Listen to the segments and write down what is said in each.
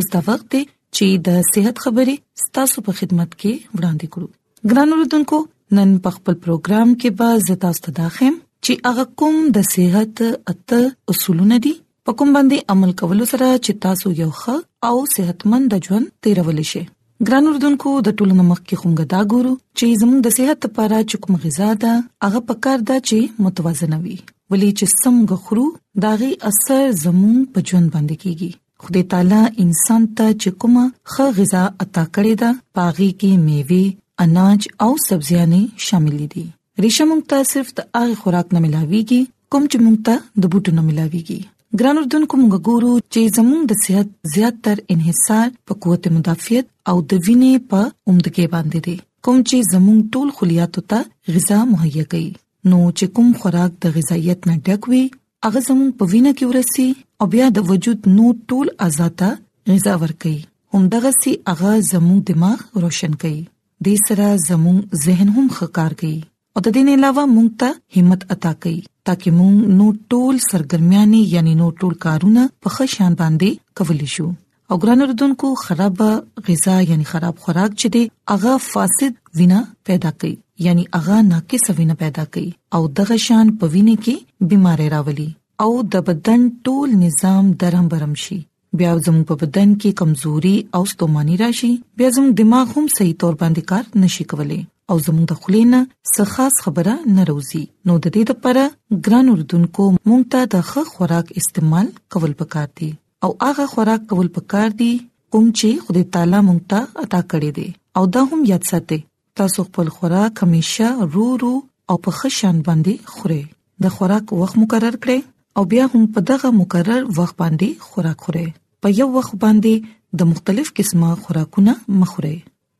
اوس دا وخت دی چې د صحت خبرې ستاسو په خدمت کې وړاندې کړو ګران اوردونکو نن په خپل پروګرام کې به زتا ستداخم چې هغه کوم د صحت اته اصولونه دي په کوم باندې عمل کول سره چې تاسو یو ښه او صحتمند ژوند تیرول شئ ګران اردوونکو د ټولو مخ کې خومګه دا ګورو چې زموږ د صحت لپاره چې کوم غذا ده هغه پکار ده چې متوازن وي ولې چې سم غخرو داغي اثر زموږ په ژوند باندې کیږي خدای تعالی انسان ته چې کومه ښه غذا عطا کړې ده پاغي کې میوه اناج او سبزيانې شامل دي ریشه مونږ ته صرف د هغه خوراک نه ملاويږي کوم چې مونږ ته د بوټو نه ملاويږي ګران اردن کوم ګورو چې زموږ د صحت زیات تر انحصار په قوت مدافعت او د وینې په عمدګي باندې دي کوم چې زموږ ټول خلیاتو ته غذا مهیا کوي نو چې کوم خوراک د غذایت نه ډک وي هغه زموږ په وینه کې ورسي او بیا د وجود نو ټول آزاده غذا ورکي همدغه سي هغه زموږ دماغ روشن کوي د سره زموږ ذهن هم خکار کوي او د دې نه علاوه موږ ته همت عطا کوي ترڅو موږ نو ټول سرګرمیانه یعنی نو ټول کارونه په ښه شان باندې کولی شو او ګران اردوونکو خراب غذا یعنی خراب خوراک چې دی هغه فاسد وینا پیدا کوي یعنی هغه ناقص وینا پیدا کوي او دغه شان په وینې کې بيماري راولي او د بدن ټول نظام درهم برم شي بیا زموږ په بدن کې کمزوري او ستوماني راشي بیا زموږ دماغ هم صحیح تور باندې کار نشي کولای او زموږ د خلینا څه خاص خبره نه روزي نو د دې لپاره ګران اردوونکو مونږ ته د ښه خوراک استعمال کول پکار دي او هغه خوراک کول پکار دي کوم چې خدای تعالی مونږ ته عطا کړی دی او دا هم یاد ساتئ تاسو خپل خوراک همیشه رو رو او په خشن باندې خورئ د خوراک وخت مقرر کړئ او بیا هم په دغه مقرر وخت باندې خوراک خورئ په یو وخت باندې د مختلف قسمه خوراکونه مخورئ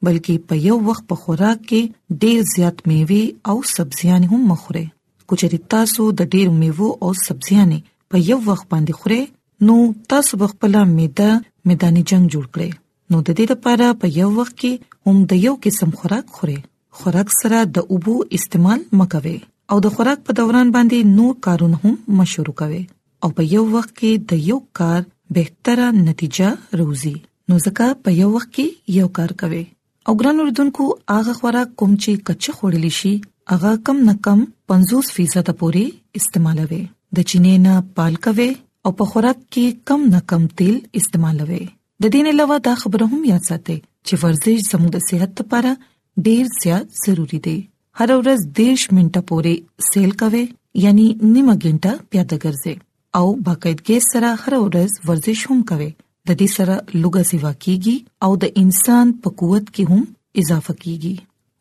بلکې په یو وخت په خوراک کې ډیر زیات میوه او سبزیان هم مخوري کچري تاسو د ډیر میوه او سبزیان په یو وخت باندې خوري نو تاسو به خپل معده میداني جنگ جوړ کړئ نو د دې لپاره په یو وخت کې هم د یو قسم خوراک خوري خوراک سره د اوبو استعمال مکوي او د خوراک په دوران باندې نور کارونه هم مشورو کوي او په یو وخت کې د یو کار بهتره نتیجه روزي نو ځکه په یو وخت کې یو کار کوي او ګران اردوونکو هغه خوراک کوم چې کچ خوړل شي هغه کم نه کم 50% پورې استعمالوي د چینې نه پال کوي او په خوراک کې کم نه کم تیل استعمالوي د دې نه علاوه دا خبره هم یاد ساتئ چې ورزش زموږ د صحت لپاره ډیر زیات ضروری دی هر ورځ 10 منټه پورې سیل کوئ یعنی نیمه غنټه پیاده ګرځئ او باقاعدګۍ سره هر ورځ ورزش هم کوئ د دې سره لوګه سیوا کیږي او د انسان په قوت کې هم اضافه کیږي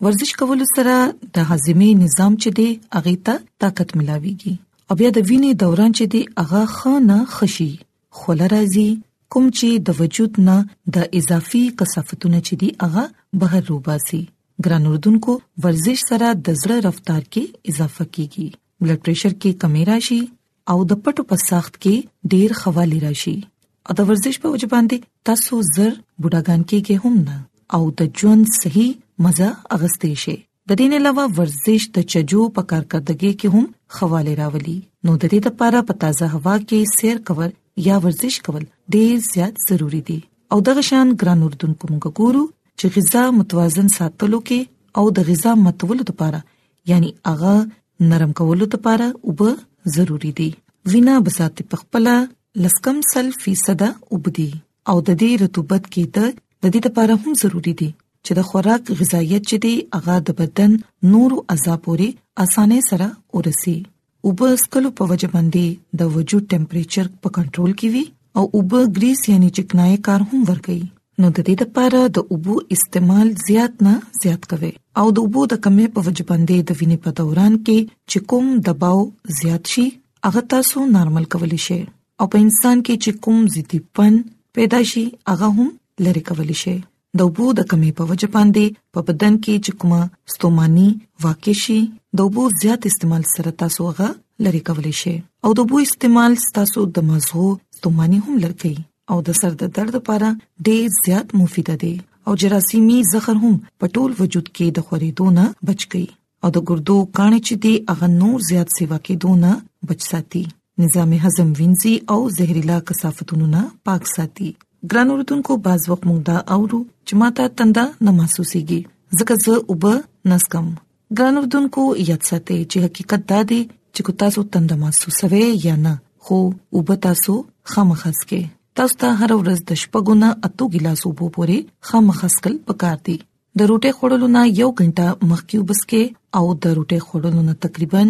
ورزش کول سره د هاضمې نظام چې دی هغه ته طاقت ملاويږي او بیا د وینې دوران چې دی هغه خانه خشي خوله راځي کوم چې د وجود نه د اضافي کثافتونه چې دی هغه بهر روباسي ګران اردوونکو ورزش سره د زړه رفتار کې اضافه کیږي بلډ پريشر کې کمی راشي او د پټو په ساخت کې ډیر خوالي راشي او د ورزش په وجه باندې تاسو زر بډاګان کېږي هم نه او د ژوند صحیح مزه اغستې شي د دې نه علاوه ورزش د چجو په کارکردګۍ کې هم خواله راولي نو د دې لپاره په تازه هوا کې سیر کول یا ورزش کول ډیر زیات ضروری دي او دغه شان ګران اردن کوم ګورو چې غذا متوازن ساتلو کې او د غذا متولو لپاره یعنی هغه نرم کولو لپاره وب ضروری دي وینا بسات په خپل لسکم سل فیصد وبدي او د دې رطوبت کې د د دې لپاره هم ضروری دي چې د خوراک غذایت چې دی هغه د بدن نورو اعضا پورې اسانه سره ورسي او په سکلو په وجه باندې د وجود ټمپریچر په کنټرول کې وي او اوب ګریس یعنی چکنای کار هم ورګي نو د دې لپاره د اوبو استعمال زیات نه زیات کوي او د اوبو د کمی په وجه باندې د وینې په دوران کې چې کوم دباو زیات شي هغه تاسو نارمل کولی شئ او په انسان کې چې کوم زیتی پن پیدا شي هغه هم لری کول شي د وبو د کمی په وجه باندې په بدن کې چې کومه ستومانی واقع شي د وبو زیات استعمال سره تاسو هغه لری کول شي او د وبو استعمال تاسو د مزغو ستومانی هم لري او د سر د درد لپاره ډیر زیات مفید دی او جراثیمی زخر هم په ټول وجود کې د خورېدو نه بچ کی او د ګردو کانه چې دی هغه نور زیات سیوا کېدو نه بچ ساتي نظام هضم وینځي او زهريلا کثافتونو نه پاک ساتي ګران اوردونکو باز وخت موږ دا اورو چې ماته تنده نه محسوسيږي ځکه زه وب نسکم ګران اوردونکو یاد ساتئ چې حقیقت دا دی چې کو تاسو تنده محسوسوي یا نه خو وب تاسو خامخس کې تاسو ته هر ورځ د شپګونه اتو ګلاسو بو پوري خامخس کل پکار دي د روټه خوړلو نه یو غنټه مخکې وبسکه او د روټه خوړلو نه تقریبا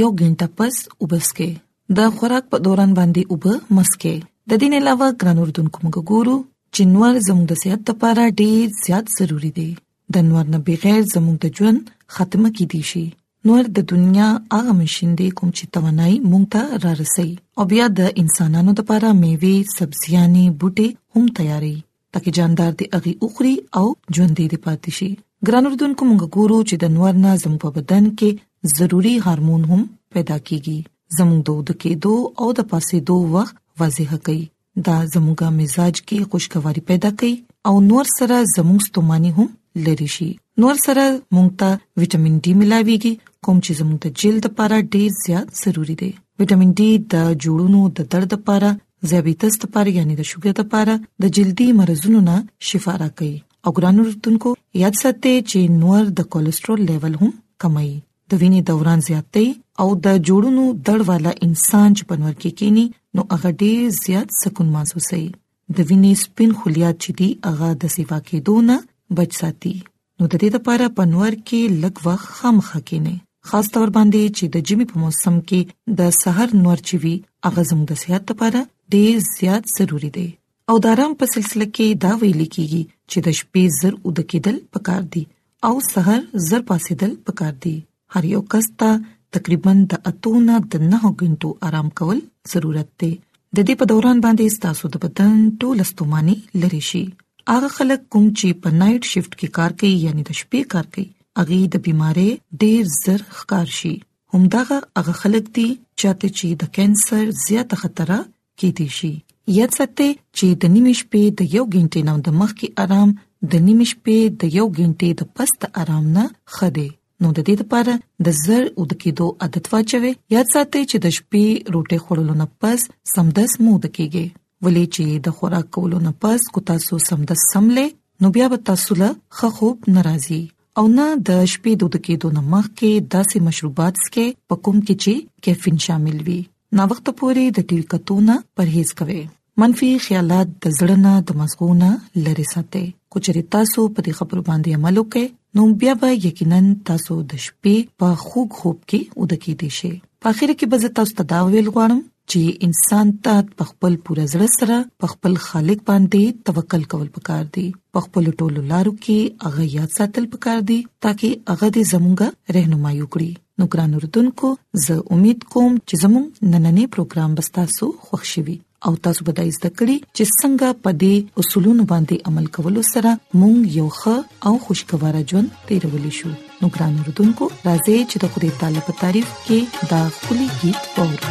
یو غنټه پس وبسکه د خوراک په دوران باندې وب مسکه د دین علاوه ګران اردوونکو موږ ګورو چې نور زموږ د صحت لپاره ډیر زیات ضروری دی د نور نه بغیر زموږ د ژوند خاتمه کې دي شي نور د دنیا هغه ماشين دی کوم چې توانای مونږ ته را رسي او بیا د انسانانو لپاره میوه سبزيانې بوټي هم تیاري تکي جاندار دی اغي اوخري او ژوند دی پاتې شي ګران اردوونکو موږ ګورو چې د نور نه زموږ په بدن کې ضروری هورمون هم پیدا کیږي زموږ د ود کېدو او د پاسې دوه وخت واضح کوي دا زموږ مزاج کې خوشگواری پیدا کوي او نور سره زموږ ستوماني هم لری شي نور سره مونږ ته وټامین ډي ملاويږي کوم چې زموږ د جلد لپاره ډیر زیات ضروری دی وټامین ډي د جوړونو د درد لپاره زیابیتس لپاره یعنی د شوګر لپاره د جلدی مرزونو نه شفا راکړي او ګرانو رتونکو یاد ساتئ چې نور د کولیسټرول لیول هم کمای د وینې دوران زیاتې او د جوړونو دړ والا انسان چې پنور کې کینی نو هغه ډیر زیات سکون محسوسوي د وینې سپین خلیات چې دی هغه د سیوا کېدو نه بچ ساتي نو د دې لپاره په نور کې لږ وخت خامخا کینې خاص تور باندې چې د جمی په موسم کې د سحر نور چې وی هغه زموږ د صحت لپاره ډیر زیات ضروری دی او د آرام په سلسله کې دا ویل کیږي چې د شپې زر اود کېدل پکار دي او سحر زر پاسېدل پکار دي هر یو کس ته تقریبا د اتونه د 9 غنټو آرام کول ضرورت دی د دې په دوران باندې ستاسو د بدن ټول استوماني لری شي هغه خلک کوم چې په نایټ شیفټ کې کار کوي یعنی د شپې کار کوي اغي د بيمارۍ ډیر زر ښکار شي همدغه هغه خلک دي چاته چې د کانسر زیاته خطر کې دي شي یاد ساتئ چې د نیمې شپې د یو غنټې نه د مخ کې آرام د نیمې شپې د یو غنټې د پس د آرام نه خده نو د دې لپاره د زر او د کېدو عادت واچوي یاد ساتئ چې د شپې روټه خورلو نه پس سمدس مو د کېږي ولې چې د خوراک کولو نه پس کو تاسو سمدس سملې نو بیا به تاسو له خوب ناراضي او نه د شپې د دکې دو نمخ کې داسې مشروبات سکه په کوم کې چې کیفین شامل وي نا وخت پورې د ټي وي کتونه پرهیز کوئ منفي خیالات د زړه نه د مزغونه لری ساتي کچري تاسو په دې خبرو باندې عمل وکړئ نو بیا به یقینا تاسو د شپې په خوږ خوب کې ودکې دي شي په اخر کې به تاسو ته دا ویل غواړم چې انسان ته په خپل پوره زړه سره په خپل خالق باندې توکل کول پکار دي په خپل ټولو لارو کې هغه یاد ساتل پکار دي ترڅو هغه دې زموږه رهنمایي وکړي نو ګران اردوونکو زه امید کوم چې زموږ نننې پروګرام به تاسو خوښ شي او تاسو به د زده کړې چې څنګه په دې اصولونو باندې عمل کولو سره موږ یو ښه او خوشگوار ژوند تیرولې شو نو ګران اردوونکو راځي چې د خدای تعالی په تعریف کې دا خولي کې پوره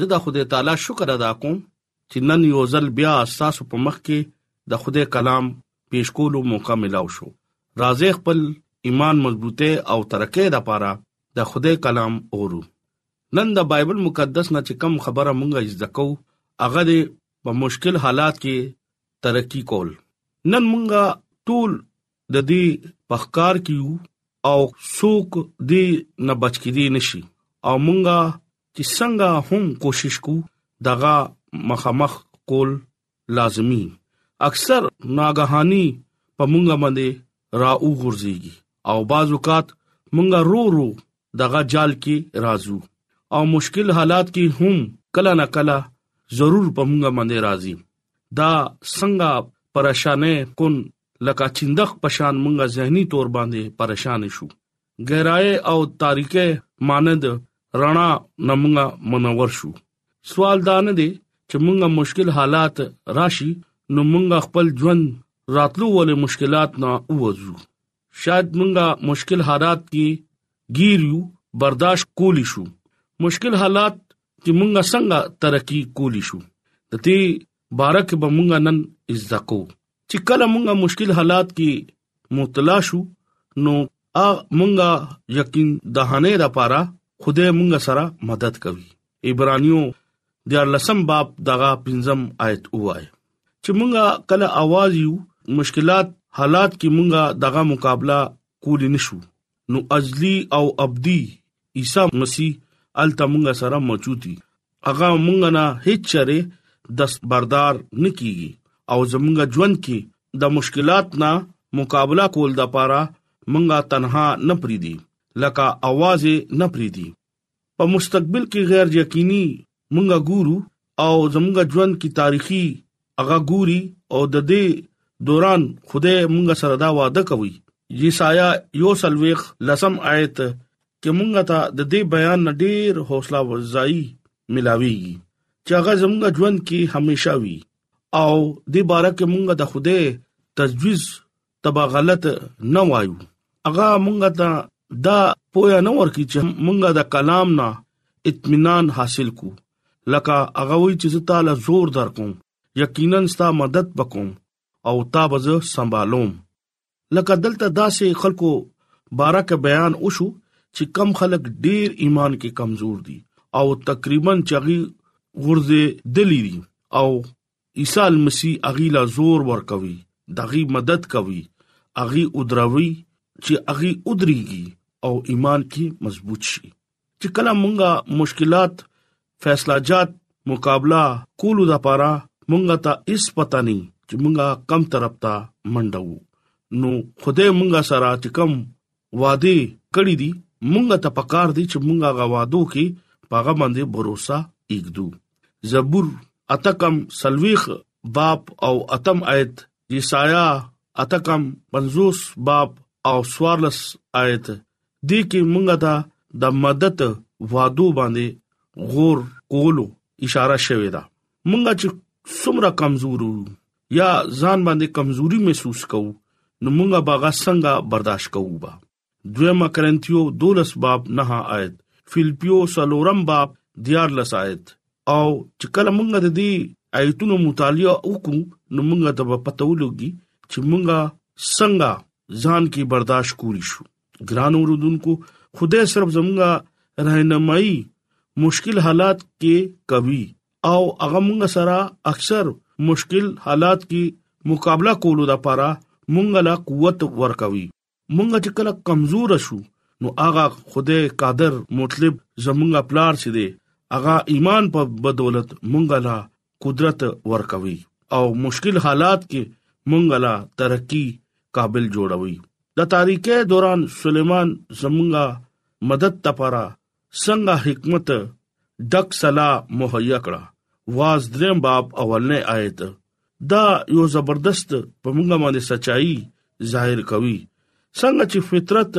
زه د خدای تعالی شکر ادا کوم چې نن یو ځل بیا تاسو په مخ کې د خدای کلام پیش کولو موقع ملاو شو راځي خپل ایمان مضبوطه او ترقه لپاره د خدای کلام اورو نن د بایبل مقدس نه چې کم خبره مونږه زده کو هغه د په مشکل حالات کې ترقی کول نن مونږه ټول د دې په ښکار کې یو او څوک دې نه بچ کېدی نشي او مونږه چې څنګه هم کوشش کو دغه مخامخ کول لازمی اکثر ناګهانی په مونږه باندې را وګرځيږي او بعض وکات مونږه رو رو دغه جال کې راځو او مشکل حالات کې هم کله نه کله ضرور په مونږه باندې راځي دا څنګه پریشانې کون لکه چندخ پشان مونږه ذهني تور باندې پریشان شو ګهرای او تاریکه ماند رڼا نمونږه منور شو سوال دا نه دی چې مونږه مشکل حالات راشي نو مونږه خپل ژوند راتلو ولې مشکلات نه ووځو شاید مونږه مشکل حالات کې ګیرو برداشت کولی شو مشکل حالات کې مونږه څنګه ترقی کولی شو د دې باره کې به مونږ نن زده کو چې کله مونږه مشکل حالات کې مبتلا شو نو ا مونږه یقین دهانه را پاره خدای مونږ سره مدد کوي ایبرانیو د لسم باب دغه پنځم آیت وای چې مونږه کله आवाज یو مشکلات حالات کې مونږه دغه مقابله کولی نشو نو ازلی او ابدی عیسی مسیح الته مونږ سره موجودي هغه مونږ نه هیڅ چره دس بردار نکیږي او زمونږ ژوند کې د مشکلات نه مقابله کول د پاره مونږه تنها نه پریدي لکه आवाज نه پریدي په مستقبل کې غیر یقیني مونږ ګورو او زمونږ ژوند کې تاریخي هغه ګوري او د دې دوران خدای مونږ سره دا وعده کوي یسایا یو سلويخ لسم آیت کې مونږ ته د دې بیان ډېر حوصله ورزای ملاويږي چې هغه زموږ ژوند کې هميشه وي او د بارکه مونږ د خوده تجویز تبا غلط نه وایو هغه مونږ ته دا پویا نه ورکی چې مونږه د کلام نه اطمینان حاصل کو لکه هغه وی چې تعالی زور در کوم یقینا ستا مدد وکوم او تا بز سنبالوم لکه دلته داسې خلکو بارک بیان وشو چې کم خلک ډیر ایمان کې کمزور دي او تقریبا چغي غرزه دلی دي او عیسی مسیح اغي لا زور ورکوي دغي مدد کوي اغي ودروي چې اغي ودريږي او ایمان کې مضبوط شي چې کله مونږه مشکلات فیصله جات مقابله کولو د پاره مونږه ته اس پتا نه چې مونږه کم طرف ته منډو نو خدای مونږه سره چې کم وعده کړی دی مونږ ته پکار دی چې مونږ هغه وعدو کې پاغه باندې باور ایږدو زبور اتکم سلويخ باب او اتم آیت یسایا اتکم 50 باب او سوارلس آیت دې کې مونږ ته د مدد وعدو باندې غور کولو اشاره شوې ده مونږ چې څومره کمزورو یا ځان باندې کمزوري محسوس کوو نو مونږه باغه څنګه برداشت کوو با دویمه کرنتیو 12 باب 9 آیت فلپیو سلورم باب 14 آیت او چې کله مونږ د دې آیتونو مطالعه وکړو نو مونږ ته په پته ولګي چې مونږ څنګه ځان کې برداشت کولی شو ګران اوردونکو خدای صرف زمونږه راهنمایي مشکل حالات کې کوي او هغه موږ سره اکثر مشکل حالات کې مقابله کولو لپاره موږ له قوت ورکوي موږ چې کله کمزور شو نو هغه خدای قادر مطلب زمونږ پلار چې دی هغه ایمان په بدولت موږ له قدرت ورکوي او مشکل حالات کې موږ له ترقی قابل جوړوي د تاریخي دوران سليمان زمونږه مدد لپاره څنګه حکمت ډک سلا مهیا کړه واز دریم باب اولنې آیت دا یو زبردست په موږ باندې سچایي ظاهر کوي څنګه چې فطرت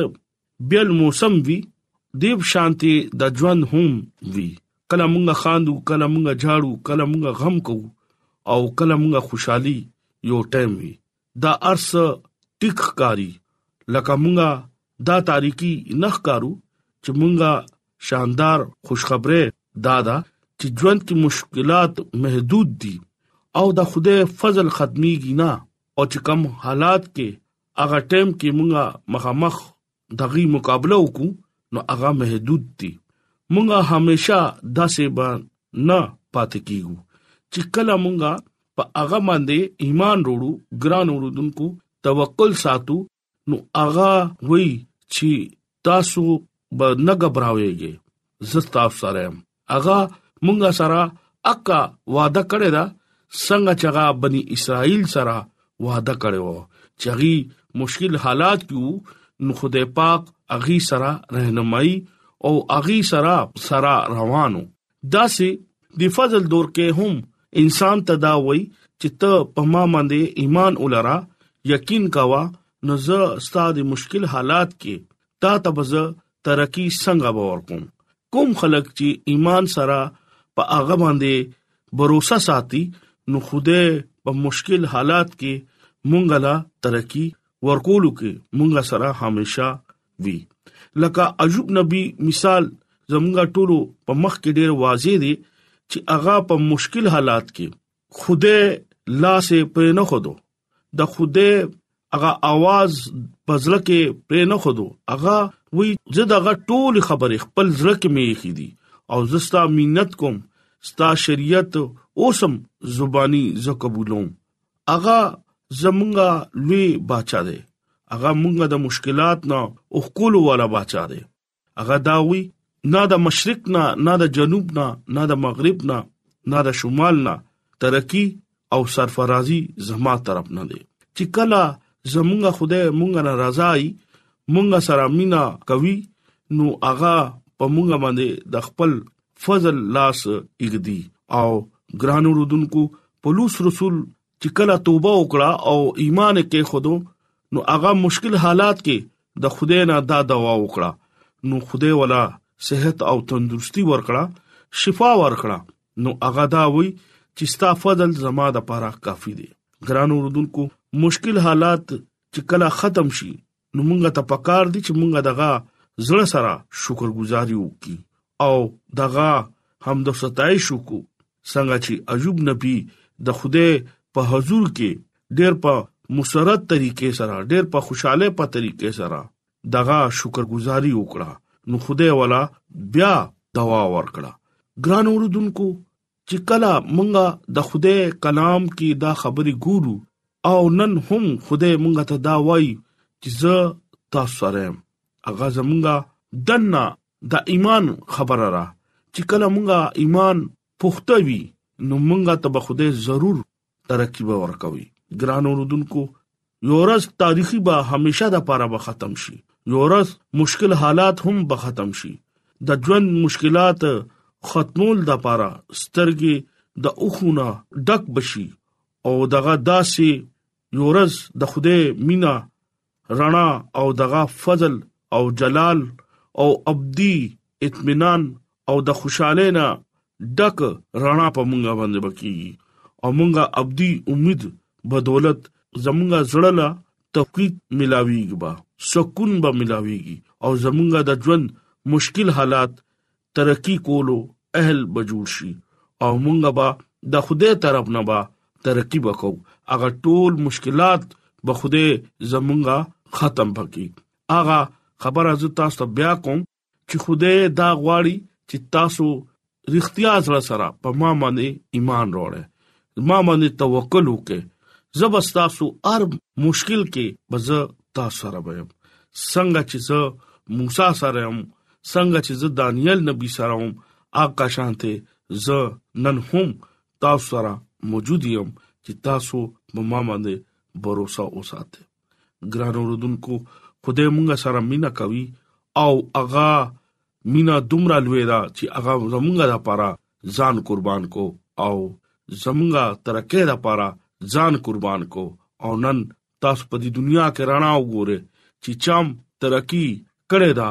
بیل موسم وی دیو شانتي د ژوند هم وی کله موږ خاندو کله موږ جاړو کله موږ غم کوو او کله موږ خوشحالي یو ټیم وی دا ارس ټیک ښکاری لکه مونږه دا تاریخي نه ښکارو چې مونږه شاندار خوشخبری دا ده چې ژوند کې مشکلات محدود دي او دا خوده فضل ختميږي نه او چې کم حالات کې هغه ټیم کې مونږه مخامخ دغه مقابله وکړو نو هغه محدود دي مونږه همیشه داسې به نه پاتې کیږو چې کله مونږه په هغه باندې ایمان وروړو ګران اوردونکو توکل ساتو نو هغه وای چې تاسو به نه غبراويږئ زستا سره هغه مونږه سره اکا وعده کړی دا څنګه چې هغه بني اسرائیل سره وعده کړی وو چې هغه مشکل حالات کې نو خدای پاک اغي سره رهنمایي او اغي سره سره روانو داسې د فضل دور کې هم انسان تدا وای چې ته په ما باندې ایمان ولرا یقین کاوه نو زه ستاسو مشکل حالات کې تا تبزه ترقی څنګه باور کوم کوم خلک چې ایمان سره په هغه باندې باور ساتي نو خوده په مشکل حالات کې مونږ لا ترقی ورکول کې مونږ سره همیشا وی لکه ایوب نبی مثال زمونږه ټولو په مخ کې ډیر واضح دی چې هغه په مشکل حالات کې خوده لا سه پرې نه خدو د خوده هغه आवाज پزړه کې پرې نه خدو هغه وی زه دغه ټول خبره خپل زړه کې مې خېدي او زستا مينت کوم ستا شریعت اوسم زبانی زه قبولوم هغه زمونږه لوی بچا دی هغه مونږه د مشکلات نه او خپل والا بچا دی هغه داوی نه د مشرق نه نه د جنوب نه نه د مغرب نه نه د شمال نه ترقی او سرفرازي زما طرف نه دی چې کله زمونږ خدای مونږ نه راځي مونږ سره مینا کوي نو هغه په مونږ باندې د خپل فضل لاس اګدي او ګرانو رودونکو پولیس رسول چې کله توبه وکړه او ایمان کې خودو نو هغه مشکل حالات کې د خدای نه دا دوا وکړه نو خدای ولا صحت او تندرستي ورکړه شفا ورکړه نو هغه دا وای چې ستا فضل زما د پاره کافی دی ګران اوردونکو مشکل حالات چې کله ختم شي نو مونږ ته پکار دي چې مونږ دغه زړه سره شکرګزاري وکړي او دغه هم د ستایش وکړو څنګه چې ایوب نبی د خوده په حضور کې ډېر په مسرت طریقې سره ډېر په خوشاله په طریقې سره دغه شکرګزاري وکړه نو خوده والا بیا دوا ورکړه ګران اوردونکو چې کله مونږه د خدای کلام کې دا خبرې ګورو او نن هم خدای مونږه ته دا وایي چې زه تاسو سره يم هغه زمونږه دنه د ایمان خبره را چې کله مونږه ایمان پوښتوي نو مونږه ته به خدای ضرور ترقی به ورکوي ګران اوردونکو یورز تاریخي به همیشه د پاره به ختم شي یورز مشکل حالات هم به ختم شي د ژوند مشکلات ختمول د پاره سترګې د اوخونه ډک بشي او دغه داسې یورز د خوده مینا رڼا او دغه فضل او جلال او ابدي اطمینان او د خوشاله نه ډک رڼا په مونږه باندې بکی او مونږه ابدي امید به دولت زمونږه زړه لا تفقید ملاویږي با سکون به ملاویږي او زمونږه د ژوند مشکل حالات ترقی کولو اهل به جوړ شي او مونږ به د خوده طرف نه به ترقی وکاو هغه ټول مشکلات به خوده زمونږه ختم پکې هغه خبره زه تاسو ته بیا کوم چې خوده دا غواړي چې تاسو رښتیا سره سره په ما باندې ایمان وروړي ما باندې توکل وکړئ زه به تاسو هر مشکل کې به زه تاسو سره وم څنګه چې زه موسی سره وم څنګه چې زه دانیل نبی سره وم آقا شانته زه نن هم تاسو سره موجود یم چې تاسو په ما باندې باور وساتئ ګران اوردونکو خدای مونږه سره مینا کوي او اغا مینا دومره لوی دا چې اغا زمونږه لپاره ځان قربان کو او زمونږه ترکه لپاره ځان قربان کو او نن تاسو په دې دنیا کې رڼا وګوره چې چم ترقی کړې دا